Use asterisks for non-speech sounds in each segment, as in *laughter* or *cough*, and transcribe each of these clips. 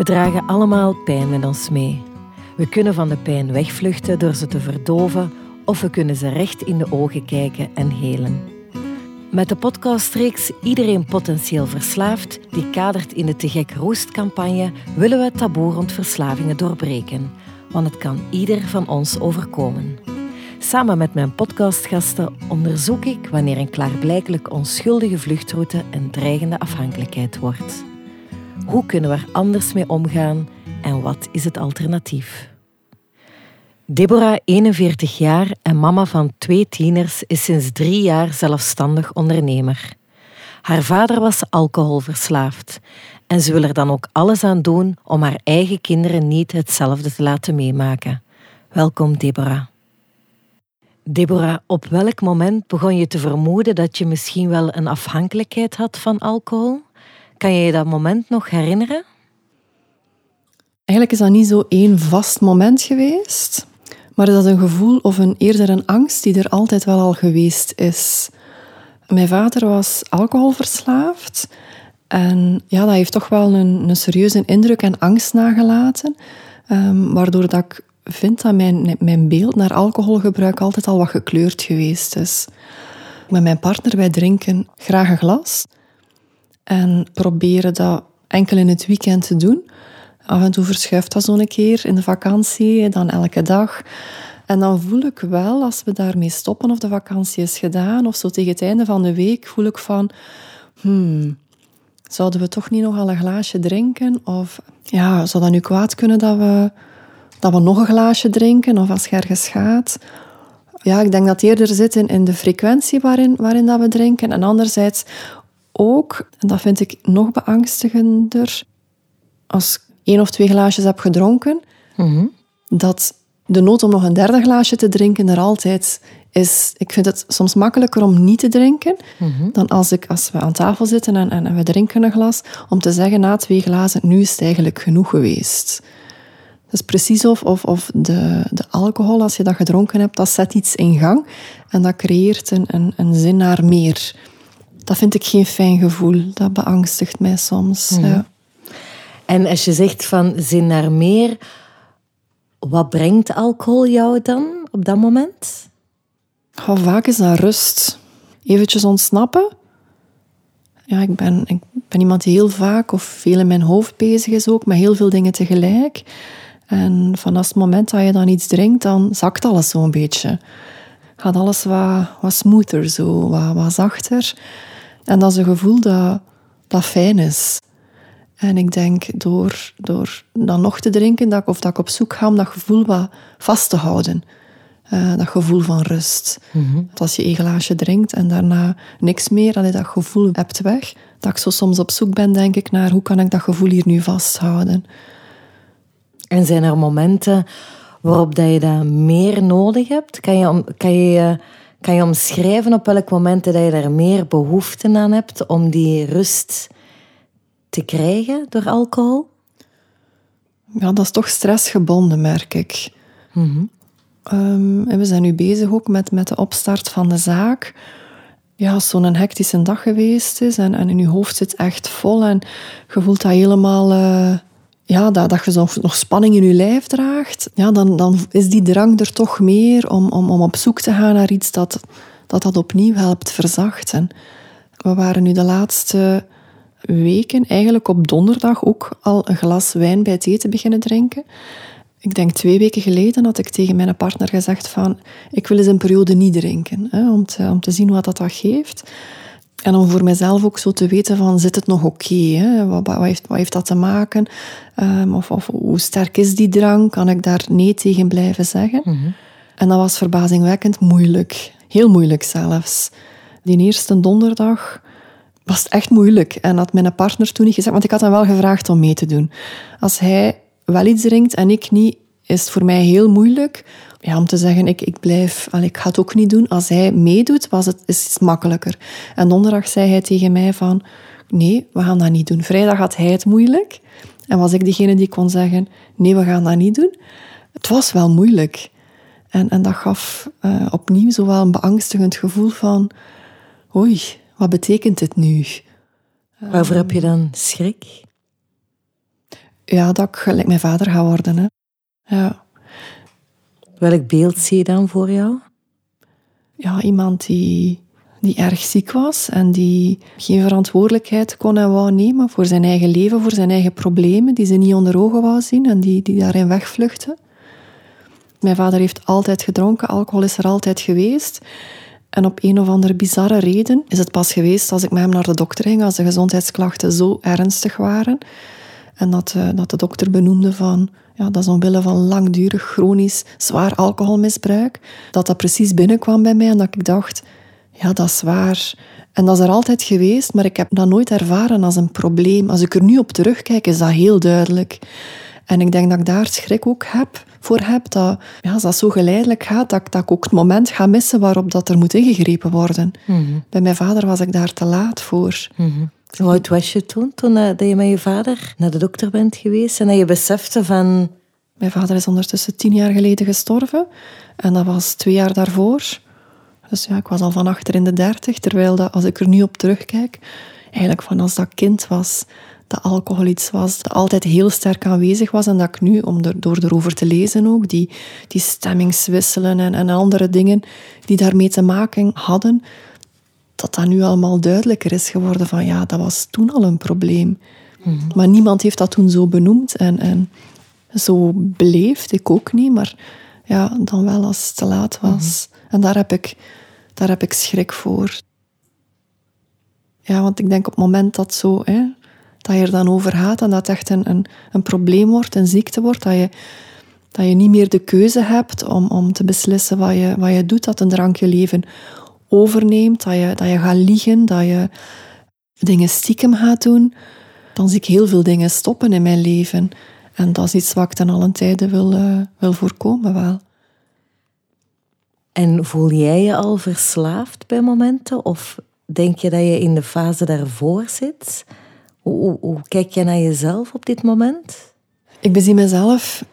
We dragen allemaal pijn met ons mee. We kunnen van de pijn wegvluchten door ze te verdoven of we kunnen ze recht in de ogen kijken en helen. Met de podcastreeks Iedereen potentieel verslaafd, die kadert in de Te Gek Roest-campagne, willen we het taboe rond verslavingen doorbreken. Want het kan ieder van ons overkomen. Samen met mijn podcastgasten onderzoek ik wanneer een klaarblijkelijk onschuldige vluchtroute een dreigende afhankelijkheid wordt. Hoe kunnen we er anders mee omgaan en wat is het alternatief? Deborah, 41 jaar en mama van twee tieners, is sinds drie jaar zelfstandig ondernemer. Haar vader was alcoholverslaafd en ze wil er dan ook alles aan doen om haar eigen kinderen niet hetzelfde te laten meemaken. Welkom, Deborah. Deborah, op welk moment begon je te vermoeden dat je misschien wel een afhankelijkheid had van alcohol? Kan je je dat moment nog herinneren? Eigenlijk is dat niet zo één vast moment geweest, maar is dat een gevoel of een, eerder een angst die er altijd wel al geweest is. Mijn vader was alcoholverslaafd en ja, dat heeft toch wel een, een serieuze indruk en angst nagelaten, um, waardoor dat ik vind dat mijn, mijn beeld naar alcoholgebruik altijd al wat gekleurd geweest is. Met mijn partner, wij drinken graag een glas en proberen dat enkel in het weekend te doen. Af en toe verschuift dat zo'n keer in de vakantie, dan elke dag. En dan voel ik wel, als we daarmee stoppen of de vakantie is gedaan, of zo tegen het einde van de week, voel ik van, hmm, zouden we toch niet nog al een glaasje drinken? Of ja, zou dat nu kwaad kunnen dat we, dat we nog een glaasje drinken? Of als je ergens gaat? Ja, ik denk dat het eerder zit in, in de frequentie waarin, waarin dat we drinken. En anderzijds ook, en dat vind ik nog beangstigender, als ik één of twee glaasjes heb gedronken, Mhm. dat de nood om nog een derde glaasje te drinken er altijd is. Ik vind het soms makkelijker om niet te drinken dan als, ik, als we aan tafel zitten en, en, en we drinken een glas, om te zeggen na twee glazen, nu is het eigenlijk genoeg geweest. Het is precies of, of, of de, de alcohol, als je dat gedronken hebt, dat zet iets in gang en dat creëert een, een, een zin naar meer. Dat vind ik geen fijn gevoel. Dat beangstigt mij soms. Ja. En als je zegt van zin naar meer, wat brengt alcohol jou dan op dat moment? Oh, vaak is dat rust. Eventjes ontsnappen. Ja, ik ben, ik ben iemand die heel vaak of veel in mijn hoofd bezig is ook, met heel veel dingen tegelijk. En vanaf het moment dat je dan iets drinkt, dan zakt alles zo'n beetje. Gaat alles wat, wat smoother, zo, wat, wat zachter. En dat is een gevoel dat, dat fijn is. En ik denk door, door dan nog te drinken, dat ik, of dat ik op zoek ga om dat gevoel wat vast te houden. Eh, dat gevoel van rust. Dat als je een glaasje drinkt en daarna niks meer, dat je dat gevoel hebt weg. Dat ik zo soms op zoek ben, denk ik, naar hoe kan ik dat gevoel hier nu vasthouden. En zijn er momenten waarop dat je dat meer nodig hebt? Kan je, kan je, kan je omschrijven op welke momenten dat je daar meer behoefte aan hebt om die rust te krijgen door alcohol? Ja, dat is toch stressgebonden, merk ik. Ehm, en we zijn nu bezig ook met, met de opstart van de zaak. Ja, als zo'n hectische dag geweest is en, en in je hoofd zit echt vol en je voelt dat helemaal... eh, ja, dat, dat je zo nog spanning in je lijf draagt, ja, dan, dan is die drang er toch meer om, om, om op zoek te gaan naar iets dat dat, dat opnieuw helpt verzachten. We waren nu de laatste weken eigenlijk op donderdag ook al een glas wijn bij het eten beginnen drinken. Ik denk twee weken geleden had ik tegen mijn partner gezegd van ik wil eens een periode niet drinken, hè, om, te, om te zien wat dat, dat geeft. En om voor mezelf ook zo te weten van zit het nog oké? wat, wat, heeft, wat heeft dat te maken? Ehm, of, of hoe sterk is die drang? Kan ik daar nee tegen blijven zeggen? En dat was verbazingwekkend moeilijk. Heel moeilijk zelfs. Die eerste donderdag was het echt moeilijk. En had mijn partner toen niet gezegd, want ik had hem wel gevraagd om mee te doen. Als hij wel iets drinkt en ik niet, is het voor mij heel moeilijk ja, om te zeggen, ik, ik blijf, al, ik ga het ook niet doen. Als hij meedoet, was het, is het makkelijker. En donderdag zei hij tegen mij van, nee, we gaan dat niet doen. Vrijdag had hij het moeilijk. En was ik degene die kon zeggen, nee, we gaan dat niet doen. Het was wel moeilijk. En, en dat gaf eh, opnieuw zo wel een beangstigend gevoel van, oei, wat betekent dit nu? Waarvoor heb je dan schrik? ja, dat ik gelijk mijn vader ga worden. Hè. Ja. Welk beeld zie je dan voor jou? Ja, iemand die, die erg ziek was en die geen verantwoordelijkheid kon en wou nemen voor zijn eigen leven, voor zijn eigen problemen, die ze niet onder ogen wou zien en die, die daarin wegvluchtte. Mijn vader heeft altijd gedronken, alcohol is er altijd geweest. En op een of andere bizarre reden is het pas geweest als ik met hem naar de dokter ging, als de gezondheidsklachten zo ernstig waren. En dat, uh, dat de dokter benoemde van, ja, dat is omwille van langdurig chronisch zwaar alcoholmisbruik, dat dat precies binnenkwam bij mij en dat ik dacht, ja, dat is waar. En dat is er altijd geweest, maar ik heb dat nooit ervaren als een probleem. Als ik er nu op terugkijk, is dat heel duidelijk. En ik denk dat ik daar schrik ook heb, voor heb, dat ja, als dat zo geleidelijk gaat, dat, dat ik ook het moment ga missen waarop dat er moet ingegrepen worden. Mhm. Bij mijn vader was ik daar te laat voor. Mm Hoe oud was je toen, toen uh, dat je met je vader naar de dokter bent geweest en dat je besefte van... Mijn vader is ondertussen tien jaar geleden gestorven en dat was twee jaar daarvoor. Dus ja, ik was al van achter in de dertig, terwijl dat, als ik er nu op terugkijk, eigenlijk van als dat kind was, dat alcohol iets was dat altijd heel sterk aanwezig was en dat ik nu, om er, door erover te lezen ook, die, die stemmingswisselen en, en andere dingen die daarmee te maken hadden, dat dat nu allemaal duidelijker is geworden van ja, dat was toen al een probleem. Maar niemand heeft dat toen zo benoemd en, en zo beleefd, ik ook niet, maar ja, dan wel als het te laat was. Mhm. En daar heb, ik, daar heb ik schrik voor. Ja, want ik denk op het moment dat zo... Hè, dat je er dan over gaat en dat het echt een, een, een probleem wordt, een ziekte wordt, dat je, dat je niet meer de keuze hebt om, om te beslissen wat je, wat je doet, dat een drank je leven overneemt, dat je, dat je gaat liegen, dat je dingen stiekem gaat doen, dan zie ik heel veel dingen stoppen in mijn leven. En dat is iets wat ik ten allen tijde wil, uh, wil voorkomen wel. En voel jij je al verslaafd bij momenten? Of denk je dat je in de fase daarvoor zit? Hoe, kijk je naar jezelf op dit moment? Ik bezie mezelf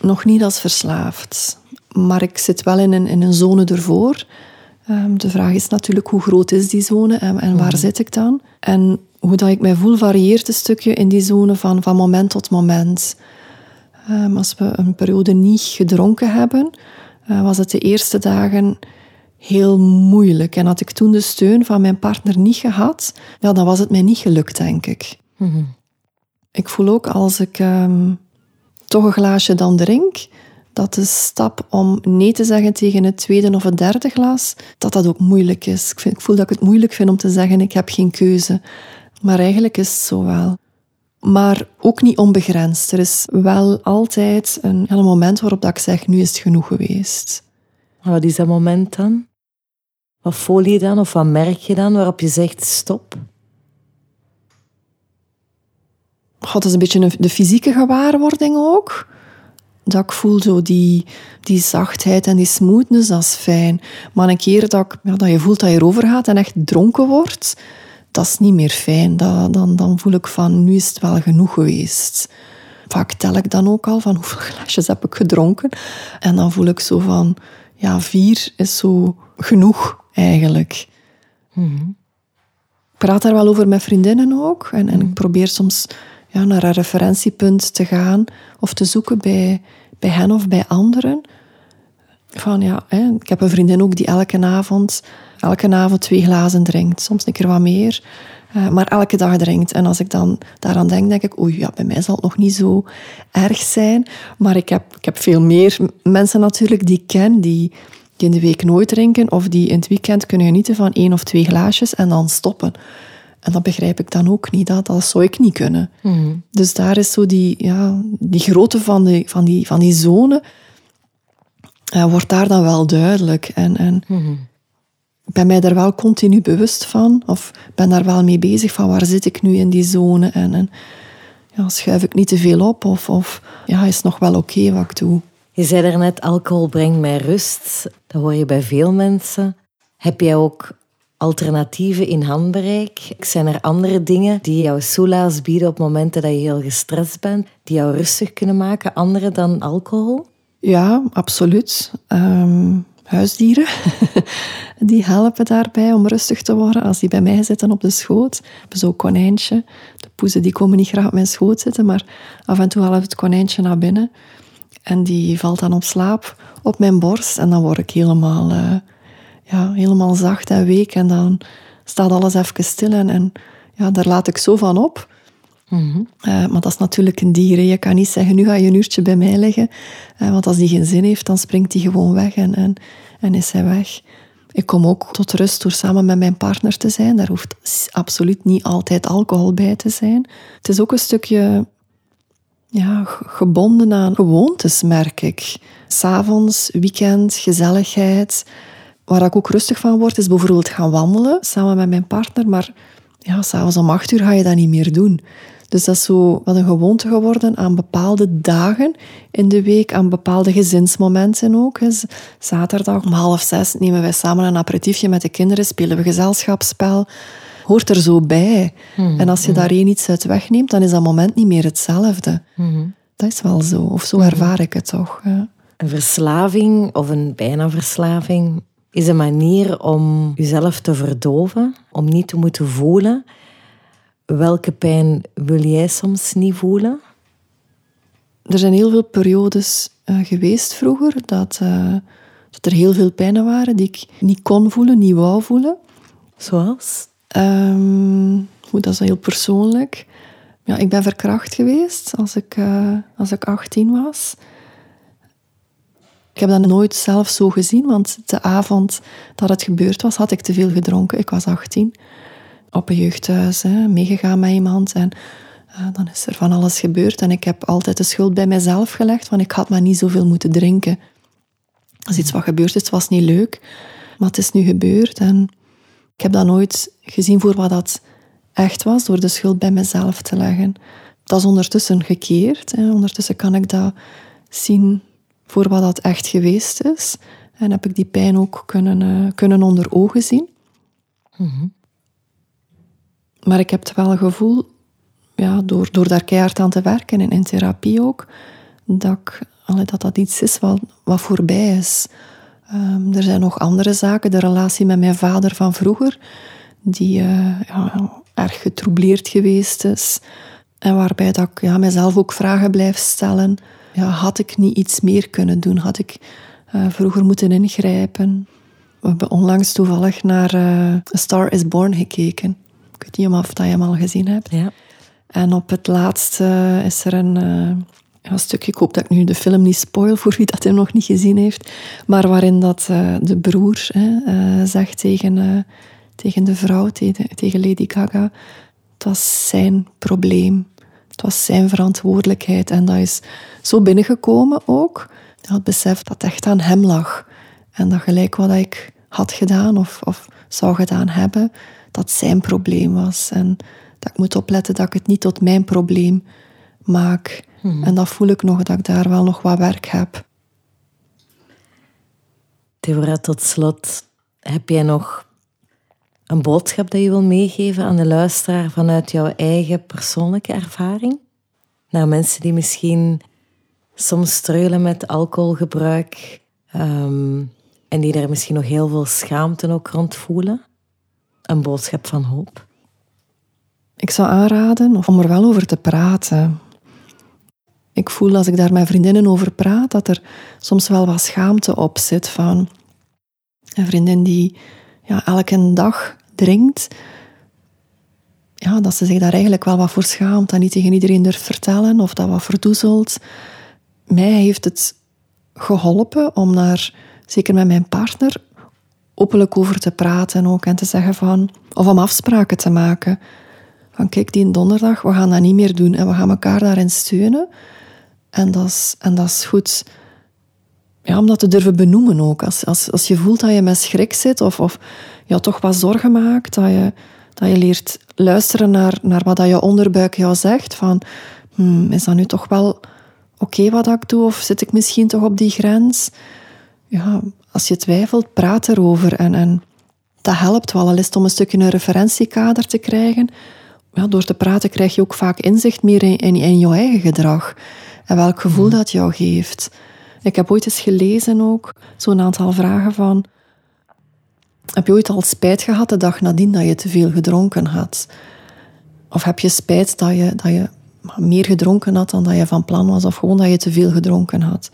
nog niet als verslaafd. Maar ik zit wel in een, in een zone ervoor. Um, de vraag is natuurlijk hoe groot is die zone en, en waar mhm. zit ik dan? En hoe dat ik mij voel varieert een stukje in die zone van, van moment tot moment. Um, als we een periode niet gedronken hebben, uh, was het de eerste dagen heel moeilijk. En had ik toen de steun van mijn partner niet gehad, ja, dan was het mij niet gelukt, denk ik. Mhm. Ik voel ook als ik ehm, toch een glaasje dan drink, dat de stap om nee te zeggen tegen het tweede of het derde glas, dat dat ook moeilijk is. Ik, vind, ik voel dat ik het moeilijk vind om te zeggen, ik heb geen keuze. Maar eigenlijk is het zo wel. Maar ook niet onbegrensd. Er is wel altijd een, een moment waarop dat ik zeg, nu is het genoeg geweest. Wat is dat moment dan? Wat voel je dan of wat merk je dan waarop je zegt stop? God, dat is een beetje de fysieke gewaarwording ook. Dat ik voel zo die, die zachtheid en die smoothness, dat is fijn. Maar een keer dat, ik, ja, dat je voelt dat je erover gaat en echt dronken wordt, dat is niet meer fijn. Dat, dan, dan voel ik van, nu is het wel genoeg geweest. Vaak tel ik dan ook al van hoeveel glaasjes heb ik gedronken. En dan voel ik zo van, ja, vier is zo genoeg eigenlijk. Mm Ik praat daar wel over met vriendinnen ook. En, en ik probeer soms ja, naar een referentiepunt te gaan of te zoeken bij, bij hen of bij anderen. Van, ja, ik heb een vriendin ook die elke avond, elke avond twee glazen drinkt. Soms een keer wat meer. Uh, maar elke dag drinkt. En als ik dan daaraan denk, denk ik, oei, ja, bij mij zal het nog niet zo erg zijn. Maar ik heb, ik heb veel meer mensen natuurlijk die ik ken, die, die in de week nooit drinken of die in het weekend kunnen genieten van één of twee glaasjes en dan stoppen. En dat begrijp ik dan ook niet. Dat, dat zou ik niet kunnen. Mhm. Dus daar is zo die, ja, die grootte van, de, van, die, van die zone, uh, wordt daar dan wel duidelijk. En, en mhm. ik ben mij daar wel continu bewust van, of ben daar wel mee bezig van waar zit ik nu in die zone en, en ja, schuif ik niet te veel op of, of ja, is het nog wel oké wat ik doe. Je zei daarnet, alcohol brengt mij rust. Dat hoor je bij veel mensen. Heb jij ook alternatieven in handbereik? Zijn er andere dingen die jou soelaas bieden op momenten dat je heel gestrest bent, die jou rustig kunnen maken, andere dan alcohol? Ja, absoluut. Um, huisdieren. *laughs* die helpen daarbij om rustig te worden als die bij mij zitten op de schoot. Zo konijntje. De poezen die komen niet graag op mijn schoot zitten, maar af en toe halen we het konijntje naar binnen. En die valt dan op slaap op mijn borst. En dan word ik helemaal, uh, ja, helemaal zacht en week. En dan staat alles even stil. En, en ja, daar laat ik zo van op. Mhm. Eh, maar dat is natuurlijk een dier. Je kan niet zeggen, nu ga je een uurtje bij mij liggen. Uh, want als die geen zin heeft, dan springt hij gewoon weg en, en, en is hij weg. Ik kom ook tot rust door samen met mijn partner te zijn. Daar hoeft absoluut niet altijd alcohol bij te zijn. Het is ook een stukje ja, gebonden aan gewoontes, merk ik. S'avonds, weekend, gezelligheid. Waar ik ook rustig van word, is bijvoorbeeld gaan wandelen samen met mijn partner. Maar ja, s'avonds om acht uur ga je dat niet meer doen. Dus dat is zo wat een gewoonte geworden aan bepaalde dagen in de week, aan bepaalde gezinsmomenten ook. Zaterdag om half zes nemen wij samen een aperitiefje met de kinderen, spelen we gezelschapsspel. Hoort er zo bij. Hmm, en als je hmm. daar één iets uit wegneemt, dan is dat moment niet meer hetzelfde. Hmm. Dat is wel zo, of zo ervaar ik het toch. Een verslaving of een bijna verslaving is een manier om jezelf te verdoven, om niet te moeten voelen Welke pijn wil jij soms niet voelen? Er zijn heel veel periodes uh, geweest vroeger dat, uh, dat er heel veel pijnen waren die ik niet kon voelen, niet wou voelen. Zoals? Um, dat is heel persoonlijk. Ja, ik ben verkracht geweest als ik, uh, als ik 18 was. Ik heb dat nooit zelf zo gezien, want de avond dat het gebeurd was, had ik te veel gedronken. Ik was 18 op een jeugdhuis, meegegaan met iemand. En uh, dan is er van alles gebeurd. En ik heb altijd de schuld bij mezelf gelegd, want ik had maar niet zoveel moeten drinken. Als iets wat gebeurd is, was niet leuk. Maar het is nu gebeurd. En ik heb dat nooit gezien voor wat dat echt was, door de schuld bij mezelf te leggen. Dat is ondertussen gekeerd. Hè. Ondertussen kan ik dat zien voor wat dat echt geweest is. En heb ik die pijn ook kunnen, uh, kunnen onder ogen zien. Mm maar ik heb het wel gevoel, ja, door, door daar keihard aan te werken en in therapie ook, dat ik, dat, dat iets is wat, wat voorbij is. Um, er zijn nog andere zaken. De relatie met mijn vader van vroeger, die uh, ja, erg getroubleerd geweest is. En waarbij dat ik ja, mezelf ook vragen blijf stellen. Ja, had ik niet iets meer kunnen doen? Had ik uh, vroeger moeten ingrijpen? We hebben onlangs toevallig naar uh, A Star is Born gekeken. Ik weet niet of dat je hem al gezien hebt. Ja. En op het laatste is er een, uh, een stukje, ik hoop dat ik nu de film niet spoil voor wie dat hem nog niet gezien heeft, maar waarin dat de broer zegt tegen, tegen de vrouw, tegen, tegen Lady Gaga, het was zijn probleem. Het was zijn verantwoordelijkheid. En dat is zo binnengekomen ook. Het besef dat het echt aan hem lag. En dat gelijk wat ik had gedaan of, of zou gedaan hebben, dat zijn probleem was. En dat ik moet opletten dat ik het niet tot mijn probleem maak. Hmm. En dat voel ik nog, dat ik daar wel nog wat werk heb. Deborah, tot slot, heb jij nog een boodschap dat je wil meegeven aan de luisteraar vanuit jouw eigen persoonlijke ervaring? Naar mensen die misschien soms streulen met alcoholgebruik ehm, en die daar misschien nog heel veel schaamte ook rond voelen? een boodschap van hoop? Ik zou aanraden om er wel over te praten. Ik voel als ik daar met vriendinnen over praat, dat er soms wel wat schaamte op zit van een vriendin die ja, elke dag drinkt. Ja, dat ze zich daar eigenlijk wel wat voor schaamt en niet tegen iedereen durft vertellen of dat wat verdoezelt. Mij heeft het geholpen om daar, zeker met mijn partner, openlijk over te praten ook en te zeggen van, of om afspraken te maken. Van kijk, die donderdag, we gaan dat niet meer doen en we gaan elkaar daarin steunen. En dat is, en dat is goed. Ja, om dat te durven benoemen ook. Als, als, als je voelt dat je met schrik zit of, of je toch wat zorgen maakt, dat je, dat je leert luisteren naar, naar wat dat je onderbuik jou zegt. Van, hmm, is dat nu toch wel oké wat ik doe? Of zit ik misschien toch op die grens? Ja, als je twijfelt, praat erover. En, en dat helpt wel, al is het om een stukje een referentiekader te krijgen. Ja, door te praten krijg je ook vaak inzicht meer in, in, in jouw eigen gedrag. En welk gevoel mm. dat jou geeft. Ik heb ooit eens gelezen ook, zo'n aantal vragen van... Heb je ooit al spijt gehad de dag nadien dat je te veel gedronken had? Of heb je spijt dat je, dat je meer gedronken had dan dat je van plan was? Of gewoon dat je te veel gedronken had?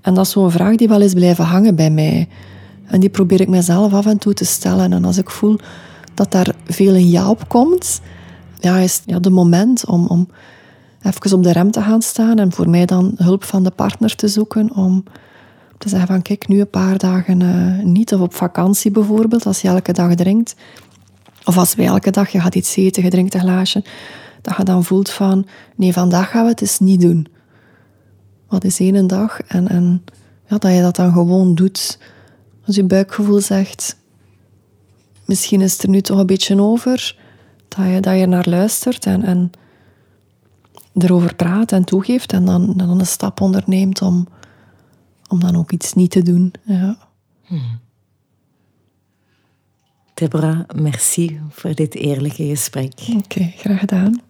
En dat is zo'n vraag die wel eens blijven hangen bij mij. En die probeer ik mezelf af en toe te stellen. En als ik voel dat daar veel een ja op komt, ja, is ja, de moment om, om even op de rem te gaan staan en voor mij dan hulp van de partner te zoeken om te zeggen van kijk, nu een paar dagen uh, niet of op vakantie bijvoorbeeld, als je elke dag drinkt. Of als wij elke dag, je gaat iets eten, je drinkt een glaasje, dat je dan voelt van nee, vandaag gaan we het eens niet doen. Wat is één dag en, en ja, dat je dat dan gewoon doet. Als je buikgevoel zegt, misschien is het er nu toch een beetje over, dat je, dat je naar luistert en, en erover praat en toegeeft en dan, dan een stap onderneemt om, om dan ook iets niet te doen. Ja. Hmm. Deborah, merci voor dit eerlijke gesprek. Oké, graag gedaan.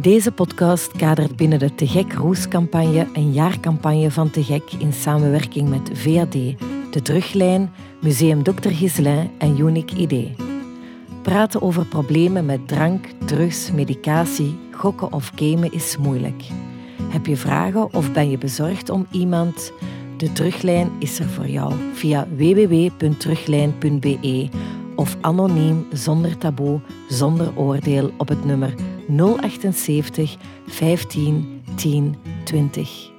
Deze podcast kadert binnen de Te Gek Roes-campagne een jaarcampagne van Te Gek in samenwerking met VAD, De Teruglijn, Museum Dr. Giselin en Unique ID. Praten over problemen met drank, drugs, medicatie, gokken of gamen is moeilijk. Heb je vragen of ben je bezorgd om iemand? De teruglijn is er voor jou via www.teruglijn.be of anoniem, zonder taboe, zonder oordeel op het nummer 078 15 10 20.